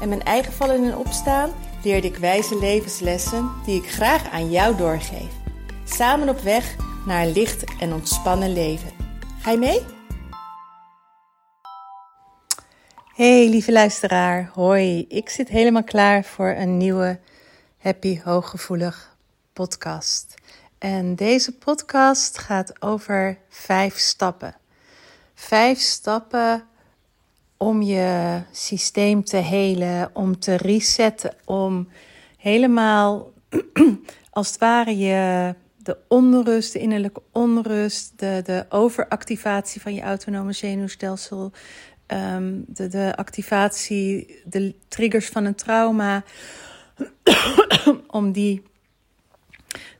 en mijn eigen vallen en opstaan leerde ik wijze levenslessen die ik graag aan jou doorgeef. Samen op weg naar een licht en ontspannen leven. Ga je mee? Hey lieve luisteraar, hoi. Ik zit helemaal klaar voor een nieuwe Happy Hooggevoelig podcast. En deze podcast gaat over vijf stappen. Vijf stappen om je systeem te helen, om te resetten, om helemaal als het ware je de onrust, de innerlijke onrust, de, de overactivatie van je autonome zenuwstelsel, ehm, de, de activatie, de triggers van een trauma, om die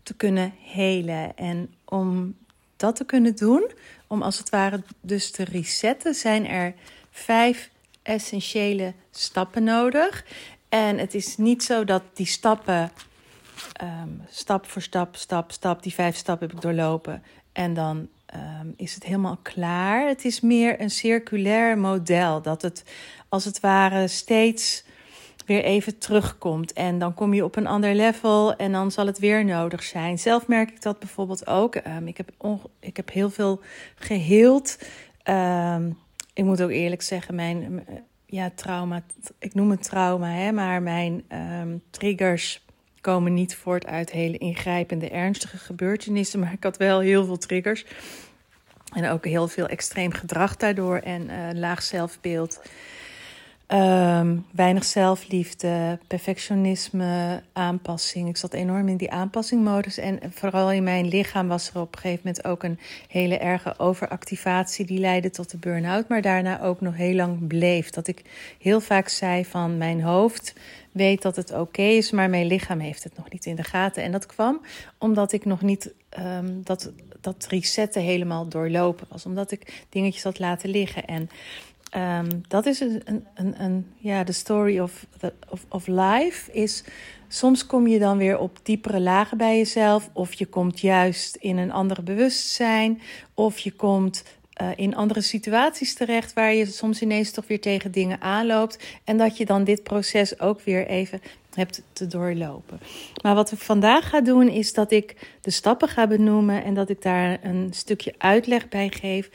te kunnen helen. En om dat te kunnen doen, om als het ware dus te resetten, zijn er vijf essentiële stappen nodig. En het is niet zo dat die stappen, ehm, stap voor stap, stap, stap, die vijf stappen heb ik doorlopen. En dan ehm, is het helemaal klaar. Het is meer een circulair model. Dat het als het ware steeds weer even terugkomt. En dan kom je op een ander level en dan zal het weer nodig zijn. Zelf merk ik dat bijvoorbeeld ook. Ehm, ik, heb ik heb heel veel geheeld ik moet ook eerlijk zeggen, mijn ja, trauma, ik noem het trauma, hè, maar mijn um, triggers komen niet voort uit hele ingrijpende, ernstige gebeurtenissen. Maar ik had wel heel veel triggers. En ook heel veel extreem gedrag daardoor en uh, laag zelfbeeld. Um, weinig zelfliefde, perfectionisme, aanpassing. Ik zat enorm in die aanpassingmodus. En vooral in mijn lichaam was er op een gegeven moment ook een hele erge overactivatie. Die leidde tot de burn-out, maar daarna ook nog heel lang bleef. Dat ik heel vaak zei van mijn hoofd weet dat het oké is, maar mijn lichaam heeft het nog niet in de gaten. En dat kwam omdat ik nog niet um, dat, dat resetten helemaal doorlopen was. Omdat ik dingetjes had laten liggen. En um, dat is een, een, een, ja, de story of, of, of life. Is soms kom je dan weer op diepere lagen bij jezelf, of je komt juist in een andere bewustzijn, of je komt uh, in andere situaties terecht waar je soms ineens toch weer tegen dingen aanloopt. En dat je dan dit proces ook weer even hebt te doorlopen. Maar wat ik vandaag ga doen, is dat ik de stappen ga benoemen en dat ik daar een stukje uitleg bij geef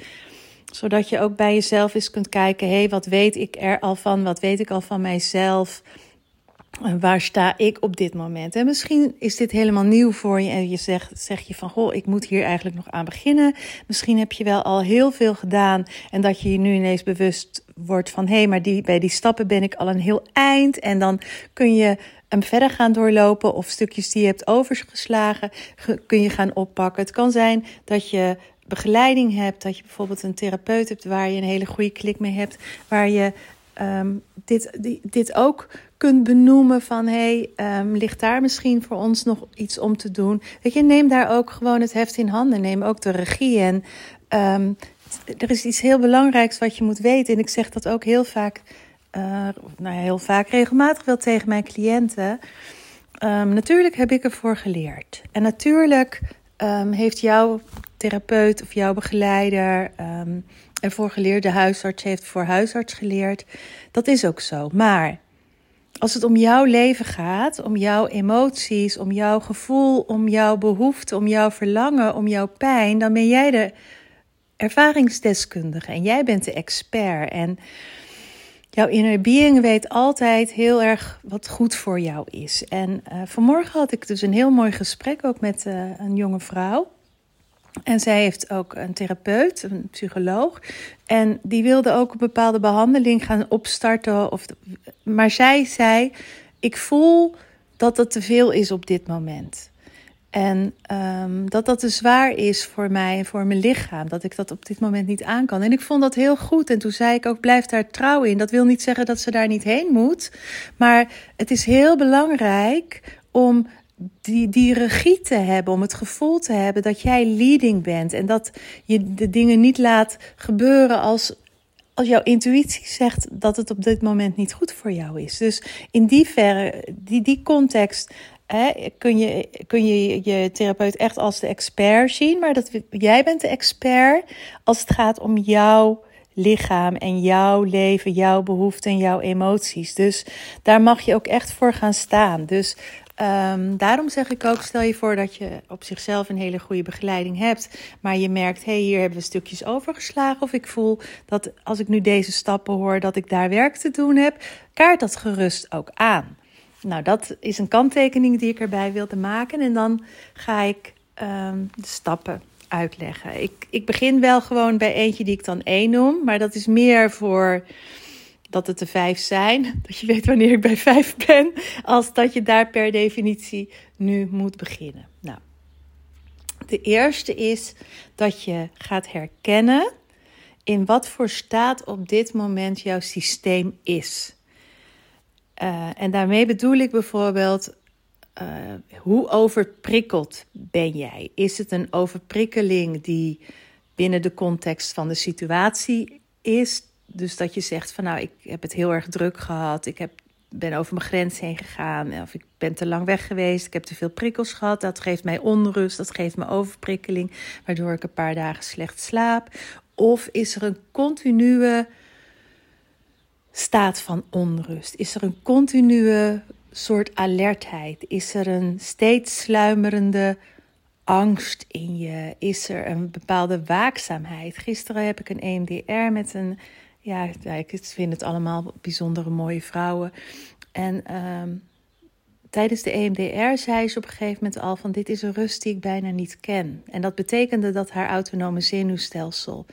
zodat je ook bij jezelf eens kunt kijken: hé, hey, wat weet ik er al van? Wat weet ik al van mijzelf? En waar sta ik op dit moment? En misschien is dit helemaal nieuw voor je en je zegt, zeg je van, goh, ik moet hier eigenlijk nog aan beginnen. Misschien heb je wel al heel veel gedaan en dat je je nu ineens bewust wordt van, hé, hey, maar die, bij die stappen ben ik al een heel eind. En dan kun je hem verder gaan doorlopen of stukjes die je hebt overgeslagen, kun je gaan oppakken. Het kan zijn dat je begeleiding hebt, dat je bijvoorbeeld een therapeut hebt waar je een hele goede klik mee hebt, waar je ehm, dit, dit ook kunt benoemen van hey, um, ligt daar misschien voor ons nog iets om te doen? Weet je, neem daar ook gewoon het heft in handen, neem ook de regie en um, er is iets heel belangrijks wat je moet weten en ik zeg dat ook heel vaak, uh, nou heel vaak regelmatig wel tegen mijn cliënten. natuurlijk heb ik ervoor geleerd en natuurlijk heeft jouw therapeut of jouw begeleider um, geleerd, de huisarts heeft voor huisarts geleerd. Dat is ook zo. Maar als het om jouw leven gaat, om jouw emoties, om jouw gevoel, om jouw behoefte, om jouw verlangen, om jouw pijn, dan ben jij de ervaringsdeskundige en jij bent de expert. En jouw inner being weet altijd heel erg wat goed voor jou is. En uh, vanmorgen had ik dus een heel mooi gesprek ook met uh, een jonge vrouw. En zij heeft ook een therapeut, een psycholoog. En die wilde ook een bepaalde behandeling gaan opstarten. Of, maar zij zei: Ik voel dat het te veel is op dit moment. En um, dat dat te zwaar is voor mij en voor mijn lichaam. Dat ik dat op dit moment niet aan kan. En ik vond dat heel goed. En toen zei ik ook: blijf daar trouw in. Dat wil niet zeggen dat ze daar niet heen moet. Maar het is heel belangrijk om die, die regie te hebben, om het gevoel te hebben dat jij leading bent. En dat je de dingen niet laat gebeuren als, als jouw intuïtie zegt dat het op dit moment niet goed voor jou is. Dus in die verre, die, die context kun, je, kun je je therapeut echt als de expert zien. Maar dat, jij bent de expert als het gaat om jouw lichaam en jouw leven, jouw behoeften en jouw emoties. Dus daar mag je ook echt voor gaan staan. Dus um, daarom zeg ik ook: stel je voor dat je op zichzelf een hele goede begeleiding hebt, maar je merkt, hé, hey, hier hebben we stukjes overgeslagen. Of ik voel dat als ik nu deze stappen hoor, dat ik daar werk te doen heb. Kaart dat gerust ook aan. Nou, dat is een kanttekening die ik erbij wilde maken. En dan ga ik um, de stappen uitleggen. Ik, ik begin wel gewoon bij eentje die ik dan één noem, maar dat is meer voor dat het er vijf zijn. Dat je weet wanneer ik bij vijf ben, als dat je daar per definitie nu moet beginnen. Nou, de eerste is dat je gaat herkennen in wat voor staat op dit moment jouw systeem is. Uh, en daarmee bedoel ik bijvoorbeeld, uh, hoe overprikkeld ben jij? Is het een overprikkeling die binnen de context van de situatie is? Dus dat je zegt van nou, ik heb het heel erg druk gehad, ik heb, ben over mijn grens heen gegaan, of ik ben te lang weg geweest, ik heb te veel prikkels gehad, dat geeft mij onrust, dat geeft me overprikkeling, waardoor ik een paar dagen slecht slaap. Of is er een continue staat van onrust? Is er een continue soort alertheid? Is er een steeds sluimerende angst in je? Is er een bepaalde waakzaamheid? Gisteren heb ik een EMDR met een, ja, ik vind het allemaal bijzondere mooie vrouwen. En um, tijdens de EMDR zei ze op een gegeven moment al van dit is een rust die ik bijna niet ken. En dat betekende dat haar autonome zenuwstelsel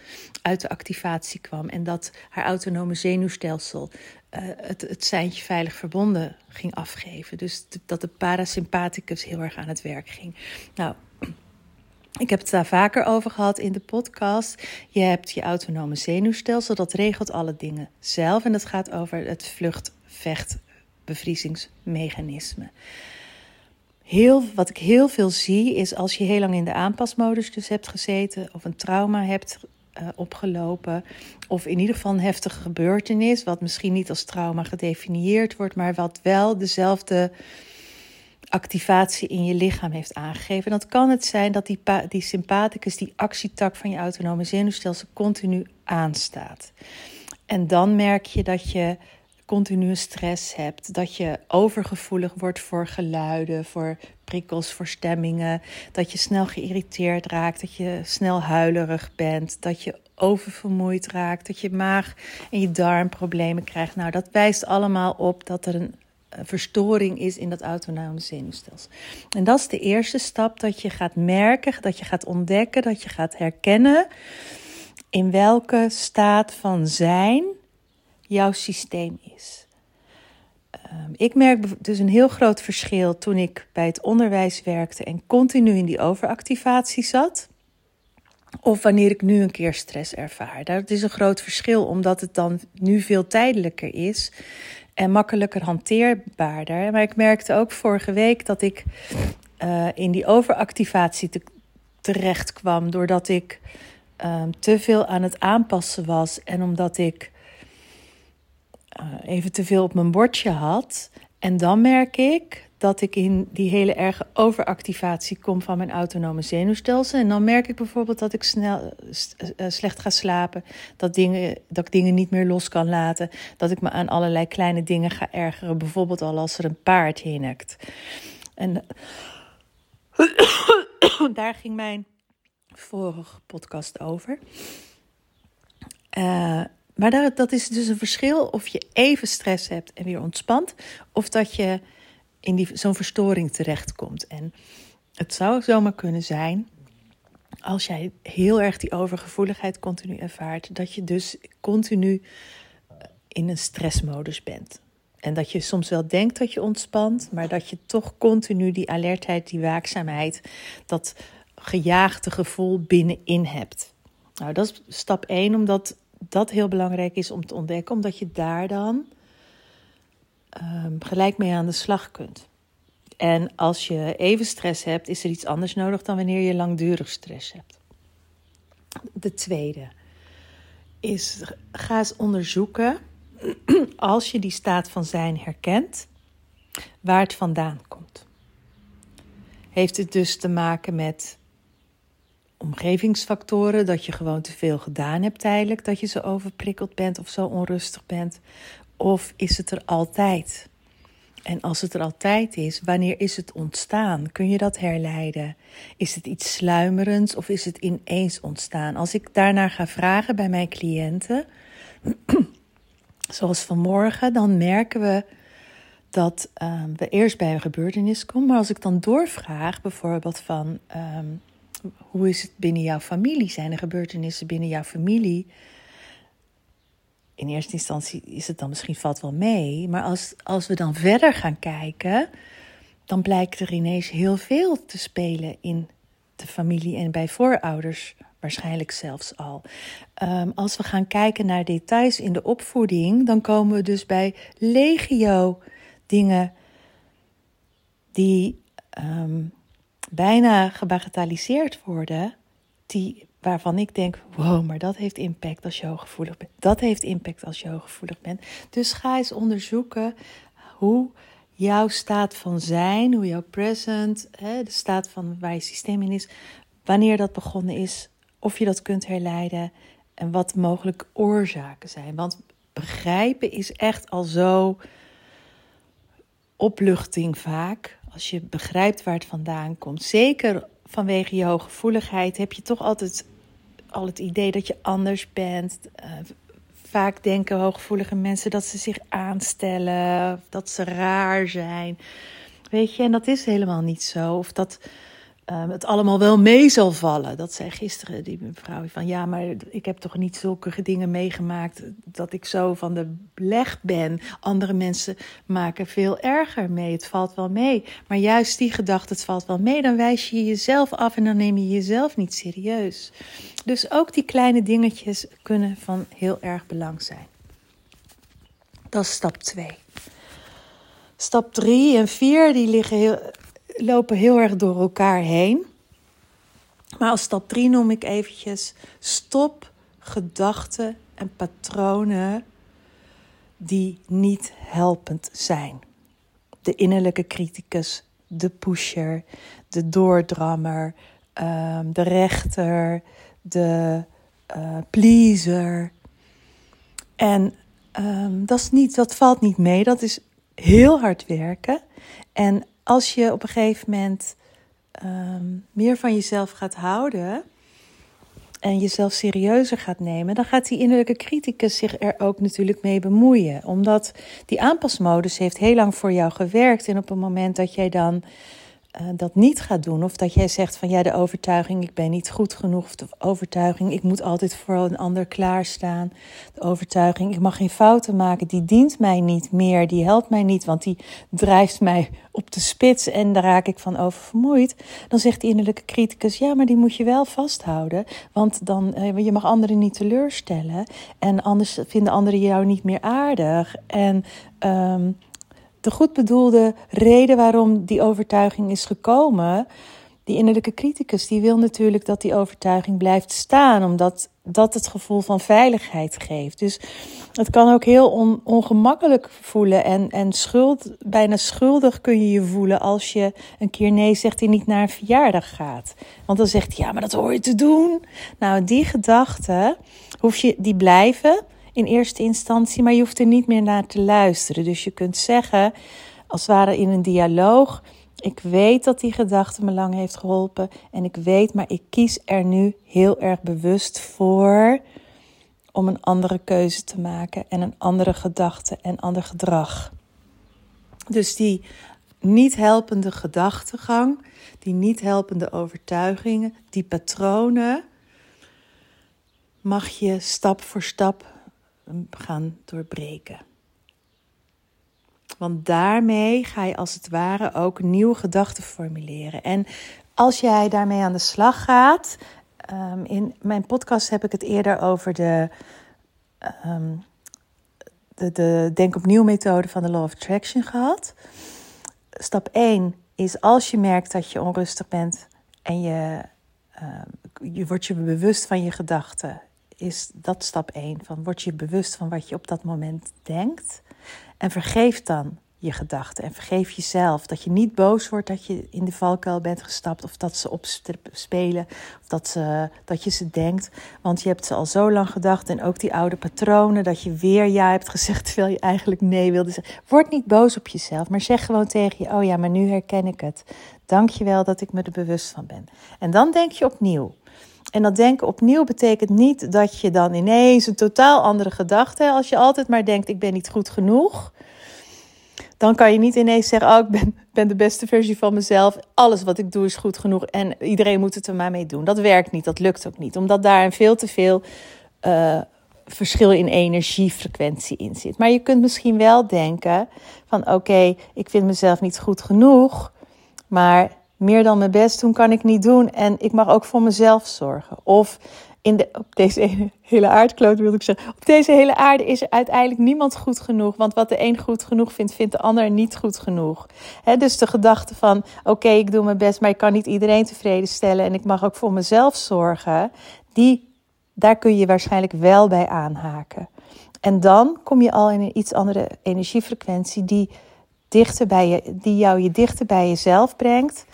uit de activatie kwam en dat haar autonome zenuwstelsel uh, het, het seintje veilig verbonden ging afgeven. Dus dat de parasympathicus heel erg aan het werk ging. Nou, ik heb het daar vaker over gehad in de podcast. Je hebt je autonome zenuwstelsel, dat regelt alle dingen zelf. En dat gaat over het vlucht-vecht bevriezingsmechanisme. Heel, wat ik heel veel zie is als je heel lang in de aanpasmodus dus hebt gezeten of een trauma hebt uh, opgelopen of in ieder geval een heftige gebeurtenis wat misschien niet als trauma gedefinieerd wordt, maar wat wel dezelfde activatie in je lichaam heeft aangegeven. En dat kan het zijn dat die, die sympathicus, die actietak van je autonome zenuwstelsel continu aanstaat. En dan merk je dat je continue stress hebt, dat je overgevoelig wordt voor geluiden, voor prikkels, voor stemmingen, dat je snel geïrriteerd raakt, dat je snel huilerig bent, dat je oververmoeid raakt, dat je maag en je darmproblemen krijgt. Nou, dat wijst allemaal op dat er een verstoring is in dat autonome zenuwstelsel. En dat is de eerste stap dat je gaat merken, dat je gaat ontdekken, dat je gaat herkennen in welke staat van zijn jouw systeem is. Um, ik merk dus een heel groot verschil toen ik bij het onderwijs werkte en continu in die overactivatie zat. Of wanneer ik nu een keer stress ervaar. Dat is een groot verschil, omdat het dan nu veel tijdelijker is en makkelijker hanteerbaarder. Maar ik merkte ook vorige week dat ik uh, in die overactivatie te, terecht kwam. Doordat ik um, te veel aan het aanpassen was en omdat ik even te veel op mijn bordje had. En dan merk ik dat ik in die hele erge overactivatie kom van mijn autonome zenuwstelsel. En dan merk ik bijvoorbeeld dat ik snel uh, slecht ga slapen, dat, dingen, dat ik dingen niet meer los kan laten, dat ik me aan allerlei kleine dingen ga ergeren, bijvoorbeeld al als er een paard hinnikt. En daar ging mijn vorige podcast over. Uh, maar daar, dat is dus een verschil of je even stress hebt en weer ontspant, of dat je in zo'n verstoring terechtkomt. En het zou zomaar kunnen zijn, als jij heel erg die overgevoeligheid continu ervaart, dat je dus continu in een stressmodus bent. En dat je soms wel denkt dat je ontspant, maar dat je toch continu die alertheid, die waakzaamheid, dat gejaagde gevoel binnenin hebt. Nou, dat is stap 1, omdat dat heel belangrijk is om te ontdekken, omdat je daar dan um, gelijk mee aan de slag kunt. En als je even stress hebt, is er iets anders nodig dan wanneer je langdurig stress hebt. De tweede is ga eens onderzoeken, als je die staat van zijn herkent, waar het vandaan komt. Heeft het dus te maken met omgevingsfactoren, dat je gewoon te veel gedaan hebt tijdelijk, dat je zo overprikkeld bent of zo onrustig bent? Of is het er altijd? En als het er altijd is, wanneer is het ontstaan? Kun je dat herleiden? Is het iets sluimerends of is het ineens ontstaan? Als ik daarnaar ga vragen bij mijn cliënten, zoals vanmorgen, dan merken we dat we eerst bij een gebeurtenis komen. Maar als ik dan doorvraag, bijvoorbeeld van um, hoe is het binnen jouw familie? Zijn er gebeurtenissen binnen jouw familie? In eerste instantie is het dan misschien valt wel mee. Maar als, als we dan verder gaan kijken, dan blijkt er ineens heel veel te spelen in de familie en bij voorouders waarschijnlijk zelfs al. Um, als we gaan kijken naar details in de opvoeding, dan komen we dus bij legio dingen die um, bijna gebagatelliseerd worden, die, waarvan ik denk, wow, maar dat heeft impact als je hooggevoelig bent. Dat heeft impact als je hooggevoelig bent. Dus ga eens onderzoeken hoe jouw staat van zijn, hoe jouw present, hè, de staat van waar je systeem in is, wanneer dat begonnen is, of je dat kunt herleiden en wat mogelijk oorzaken zijn. Want begrijpen is echt al zo opluchting vaak. Als je begrijpt waar het vandaan komt. Zeker vanwege je hooggevoeligheid heb je toch altijd al het idee dat je anders bent. Uh, vaak denken hooggevoelige mensen dat ze zich aanstellen, dat ze raar zijn. Weet je, en dat is helemaal niet zo. Of dat um, het allemaal wel mee zal vallen. Dat zei gisteren die mevrouw van ja, maar ik heb toch niet zulke dingen meegemaakt dat ik zo van de leg ben. Andere mensen maken veel erger mee. Het valt wel mee. Maar juist die gedachte, het valt wel mee, dan wijs je jezelf af en dan neem je jezelf niet serieus. Dus ook die kleine dingetjes kunnen van heel erg belang zijn. Dat is stap 2. Stap 3 en 4 die liggen heel, lopen heel erg door elkaar heen. Maar als stap 3 noem ik eventjes stop gedachten en patronen die niet helpend zijn. De innerlijke criticus, de pusher, de doordrammer, um, de rechter, de uh, pleaser. En um, dat, is niet, dat valt niet mee, dat is heel hard werken. En als je op een gegeven moment um, meer van jezelf gaat houden en jezelf serieuzer gaat nemen, dan gaat die innerlijke criticus zich er ook natuurlijk mee bemoeien. Omdat die aanpasmodus heeft heel lang voor jou gewerkt. En op het moment dat jij dan uh, dat niet gaat doen. Of dat jij zegt van ja, de overtuiging, ik ben niet goed genoeg. Of de overtuiging, ik moet altijd voor een ander klaarstaan. De overtuiging, ik mag geen fouten maken. Die dient mij niet meer. Die helpt mij niet, want die drijft mij op de spits. En daar raak ik van over vermoeid. Dan zegt die innerlijke criticus, ja, maar die moet je wel vasthouden. Want dan, uh, je mag anderen niet teleurstellen. En anders vinden anderen jou niet meer aardig. En... Um, de goed bedoelde reden waarom die overtuiging is gekomen. Die innerlijke criticus die wil natuurlijk dat die overtuiging blijft staan, omdat dat het gevoel van veiligheid geeft. Dus het kan ook heel on, ongemakkelijk voelen en, en schuld, bijna schuldig kun je je voelen als je een keer nee zegt en niet naar een verjaardag gaat. Want dan zegt hij, ja, maar dat hoor je te doen. Nou, die gedachten, hoef je, die blijven in eerste instantie, maar je hoeft er niet meer naar te luisteren. Dus je kunt zeggen, als het ware in een dialoog, ik weet dat die gedachte me lang heeft geholpen en ik weet, maar ik kies er nu heel erg bewust voor om een andere keuze te maken en een andere gedachte en ander gedrag. Dus die niet helpende gedachtegang, die niet helpende overtuigingen, die patronen, mag je stap voor stap gaan doorbreken. Want daarmee ga je als het ware ook nieuwe gedachten formuleren. En als jij daarmee aan de slag gaat. Um, in mijn podcast heb ik het eerder over de, um, de, de Denk opnieuw methode van de Law of Attraction gehad. Stap 1 is als je merkt dat je onrustig bent en je, uh, je wordt je bewust van je gedachten. Is dat stap 1? Van word je bewust van wat je op dat moment denkt. En vergeef dan je gedachten. En vergeef jezelf dat je niet boos wordt dat je in de valkuil bent gestapt. Of dat ze opspelen. Of dat, ze, dat je ze denkt. Want je hebt ze al zo lang gedacht. En ook die oude patronen. Dat je weer ja hebt gezegd terwijl je eigenlijk nee wilde zeggen. Word niet boos op jezelf. Maar zeg gewoon tegen je. Oh ja, maar nu herken ik het. Dank je wel dat ik me er bewust van ben. En dan denk je opnieuw. En dat denken opnieuw betekent niet dat je dan ineens een totaal andere gedachte. Als je altijd maar denkt: ik ben niet goed genoeg dan kan je niet ineens zeggen: Oh, ik ben, ben de beste versie van mezelf. Alles wat ik doe is goed genoeg en iedereen moet het er maar mee doen. Dat werkt niet, dat lukt ook niet, omdat daar een veel te veel uh, verschil in energiefrequentie in zit. Maar je kunt misschien wel denken: van oké, ik vind mezelf niet goed genoeg, maar meer dan mijn best doen kan ik niet doen en ik mag ook voor mezelf zorgen. Of op deze hele aardkloot wil ik zeggen. Op deze hele aarde is er uiteindelijk niemand goed genoeg. Want wat de een goed genoeg vindt, vindt de ander niet goed genoeg. dus de gedachte van: oké, ik doe mijn best, maar ik kan niet iedereen tevreden stellen. En ik mag ook voor mezelf zorgen. Die, daar kun je waarschijnlijk wel bij aanhaken. En dan kom je al in een iets andere energiefrequentie die, dichter bij je, die jou je dichter bij jezelf brengt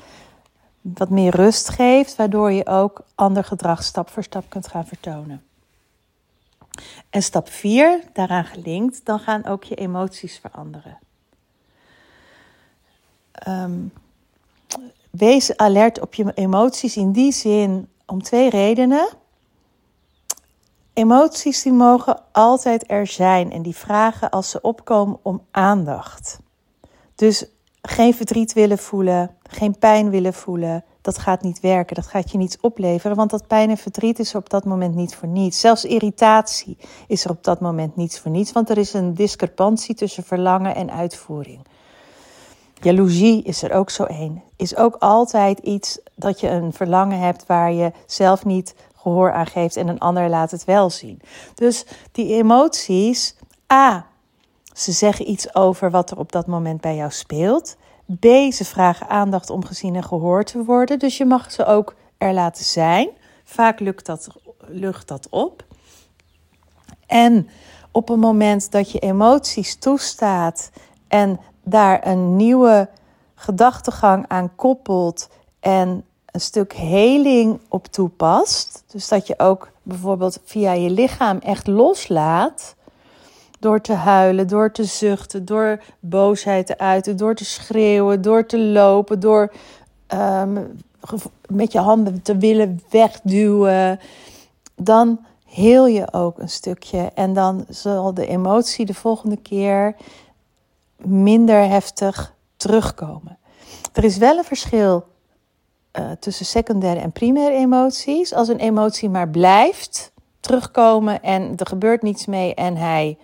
wat meer rust geeft, waardoor je ook ander gedrag stap voor stap kunt gaan vertonen. En stap 4, daaraan gelinkt, dan gaan ook je emoties veranderen. Um, wees alert op je emoties in die zin om twee redenen. Emoties die mogen altijd er zijn en die vragen als ze opkomen om aandacht. Dus geen verdriet willen voelen, geen pijn willen voelen, dat gaat niet werken. Dat gaat je niets opleveren, want dat pijn en verdriet is er op dat moment niet voor niets. Zelfs irritatie is er op dat moment niets voor niets, want er is een discrepantie tussen verlangen en uitvoering. Jaloezie is er ook zo één. Is ook altijd iets dat je een verlangen hebt waar je zelf niet gehoor aan geeft en een ander laat het wel zien. Dus die emoties, A, ze zeggen iets over wat er op dat moment bij jou speelt. B, ze vragen aandacht om gezien en gehoord te worden. Dus je mag ze ook er laten zijn. Vaak lukt dat, lucht dat op. En op een moment dat je emoties toestaat en daar een nieuwe gedachtegang aan koppelt en een stuk heling op toepast. Dus dat je ook bijvoorbeeld via je lichaam echt loslaat door te huilen, door te zuchten, door boosheid te uiten, door te schreeuwen, door te lopen, door ehm, met je handen te willen wegduwen. Dan heel je ook een stukje. En dan zal de emotie de volgende keer minder heftig terugkomen. Er is wel een verschil uh, tussen secundaire en primaire emoties. Als een emotie maar blijft terugkomen en er gebeurt niets mee en hij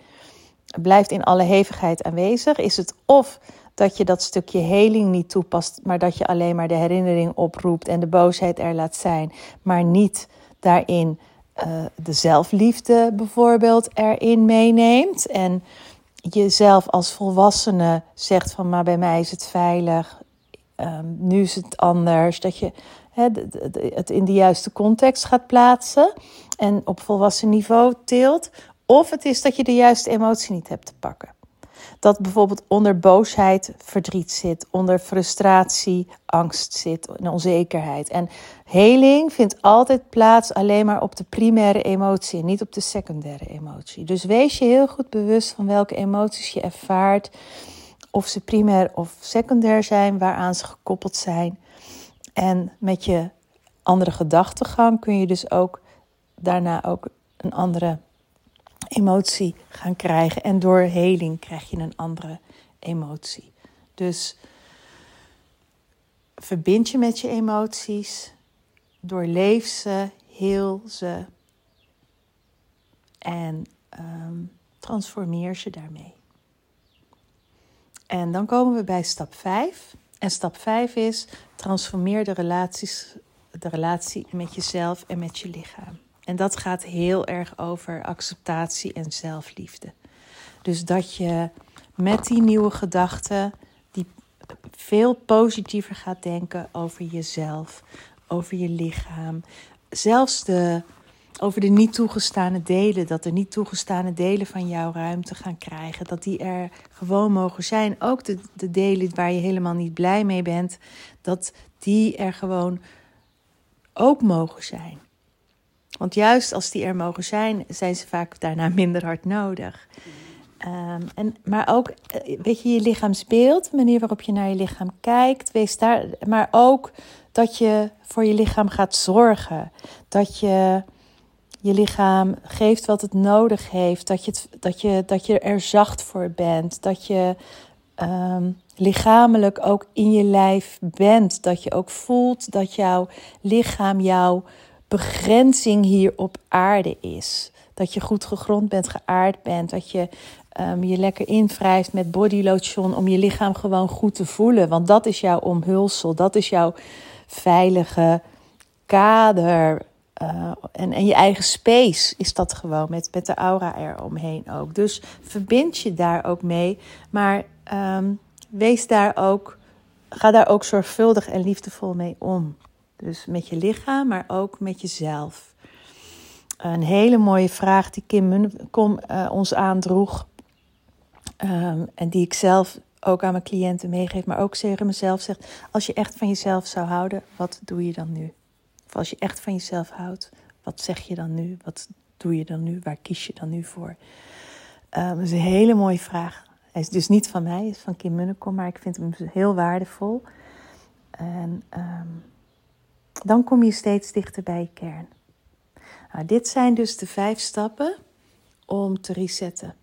blijft in alle hevigheid aanwezig? Is het of dat je dat stukje heling niet toepast, maar dat je alleen maar de herinnering oproept en de boosheid er laat zijn, maar niet daarin uh, de zelfliefde bijvoorbeeld erin meeneemt en jezelf als volwassene zegt van maar bij mij is het veilig, um, nu is het anders, dat je het in de juiste context gaat plaatsen en op volwassen niveau teelt, of het is dat je de juiste emotie niet hebt te pakken. Dat bijvoorbeeld onder boosheid verdriet zit, onder frustratie angst zit en onzekerheid. En heling vindt altijd plaats alleen maar op de primaire emotie niet op de secundaire emotie. Dus wees je heel goed bewust van welke emoties je ervaart, of ze primair of secundair zijn, waaraan ze gekoppeld zijn. En met je andere gedachtegang kun je dus ook daarna ook een andere emotie gaan krijgen. En door heling krijg je een andere emotie. Dus verbind je met je emoties, doorleef ze, heel ze en um, transformeer ze daarmee. En dan komen we bij stap 5. En stap 5 is transformeer de, relaties, de relatie met jezelf en met je lichaam. En dat gaat heel erg over acceptatie en zelfliefde. Dus dat je met die nieuwe gedachten, die veel positiever gaat denken over jezelf, over je lichaam. Zelfs de, over de niet toegestane delen, dat de niet toegestane delen van jouw ruimte gaan krijgen. Dat die er gewoon mogen zijn. Ook de, de delen waar je helemaal niet blij mee bent, dat die er gewoon ook mogen zijn. Want juist als die er mogen zijn, zijn ze vaak daarna minder hard nodig. Um, en, maar ook, eh, weet je, je lichaamsbeeld, de manier waarop je naar je lichaam kijkt, wees daar. Maar ook dat je voor je lichaam gaat zorgen. Dat je je lichaam geeft wat het nodig heeft. Dat je, dat je, dat je er zacht voor bent. Dat je um, lichamelijk ook in je lijf bent. Dat je ook voelt dat jouw lichaam jouw begrenzing hier op aarde is. Dat je goed gegrond bent, geaard bent. Dat je um, je lekker invrijft met body lotion om je lichaam gewoon goed te voelen. Want dat is jouw omhulsel, dat is jouw veilige kader. Uh, en, en je eigen space is dat gewoon met, met de aura eromheen ook. Dus verbind je daar ook mee. Maar um, wees daar ook, ga daar ook zorgvuldig en liefdevol mee om. Dus met je lichaam, maar ook met jezelf. Een hele mooie vraag die Kim Munnekom uh, ons aandroeg. Um, en die ik zelf ook aan mijn cliënten meegeef, maar ook tegen mezelf zegt: als je echt van jezelf zou houden, wat doe je dan nu? Of als je echt van jezelf houdt, wat zeg je dan nu? Wat doe je dan nu? Waar kies je dan nu voor? Um, dat is een hele mooie vraag. Hij is dus niet van mij, hij is van Kim Munnekom, maar ik vind hem heel waardevol. En um, dan kom je steeds dichter bij je kern. Nou, dit zijn dus de vijf stappen om te resetten.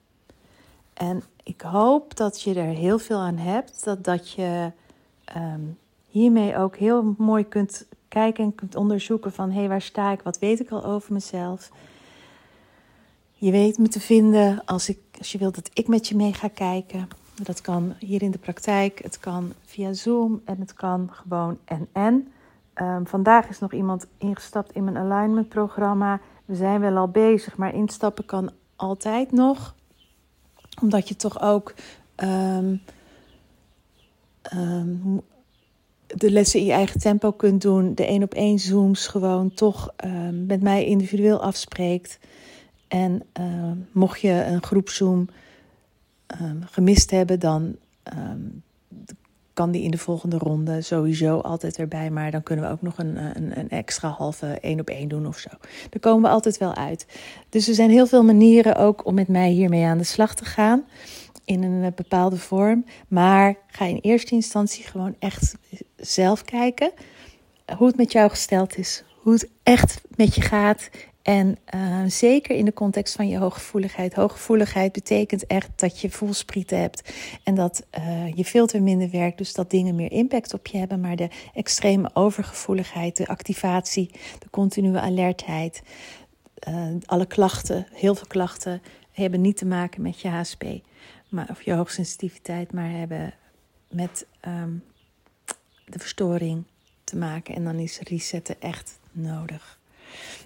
En ik hoop dat je er heel veel aan hebt. Dat, dat je um, hiermee ook heel mooi kunt kijken en kunt onderzoeken van... hé, hey, waar sta ik? Wat weet ik al over mezelf? Je weet me te vinden als, ik, als je wilt dat ik met je mee ga kijken. Dat kan hier in de praktijk, het kan via Zoom en het kan gewoon en-en. Um, vandaag is nog iemand ingestapt in mijn alignment programma. We zijn wel al bezig, maar instappen kan altijd nog omdat je toch ook um, um, de lessen in je eigen tempo kunt doen. De één op één zooms gewoon toch met mij individueel afspreekt. En mocht je een groepzoom gemist hebben, dan kan die in de volgende ronde sowieso altijd erbij. Maar dan kunnen we ook nog een, een, een extra halve één op één doen of zo. Daar komen we altijd wel uit. Dus er zijn heel veel manieren ook om met mij hiermee aan de slag te gaan. In een eh, bepaalde vorm. Maar ga in eerste instantie gewoon echt zelf kijken hoe het met jou gesteld is. Hoe het echt met je gaat. En uh, zeker in de context van je hooggevoeligheid. Hooggevoeligheid betekent echt dat je voelsprieten hebt en dat uh, je filter minder werkt. Dus dat dingen meer impact op je hebben. Maar de extreme overgevoeligheid, de activatie, de continue alertheid, uh, alle klachten, heel veel klachten hebben niet te maken met je HSP maar, of je hoogsensitiviteit, maar hebben met um, de verstoring te maken. En dan is resetten echt nodig.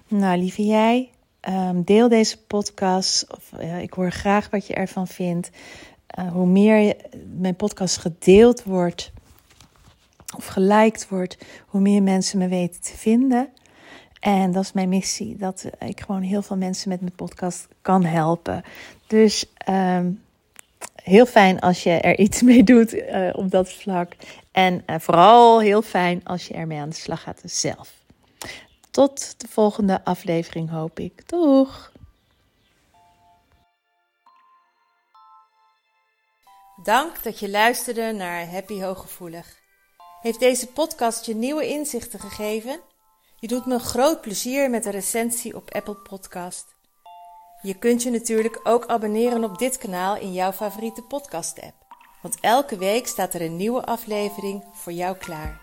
Nou, lieve jij, um, deel deze podcast. Of, ik hoor graag wat je ervan vindt. Uh, hoe meer mijn podcast gedeeld wordt of geliked wordt, hoe meer mensen me weten te vinden. En dat is mijn missie, dat ik gewoon heel veel mensen met mijn podcast kan helpen. Dus um, heel fijn als je er iets mee doet uh, op dat vlak. En uh, vooral heel fijn als je ermee aan de slag gaat zelf. Tot de volgende aflevering hoop ik. Doeg! Dank dat je luisterde naar Happy Hooggevoelig. Heeft deze podcast je nieuwe inzichten gegeven? Je doet me groot plezier met een recensie op Apple Podcast. Je kunt je natuurlijk ook abonneren op dit kanaal in jouw favoriete podcast-app. Want elke week staat er een nieuwe aflevering voor jou klaar.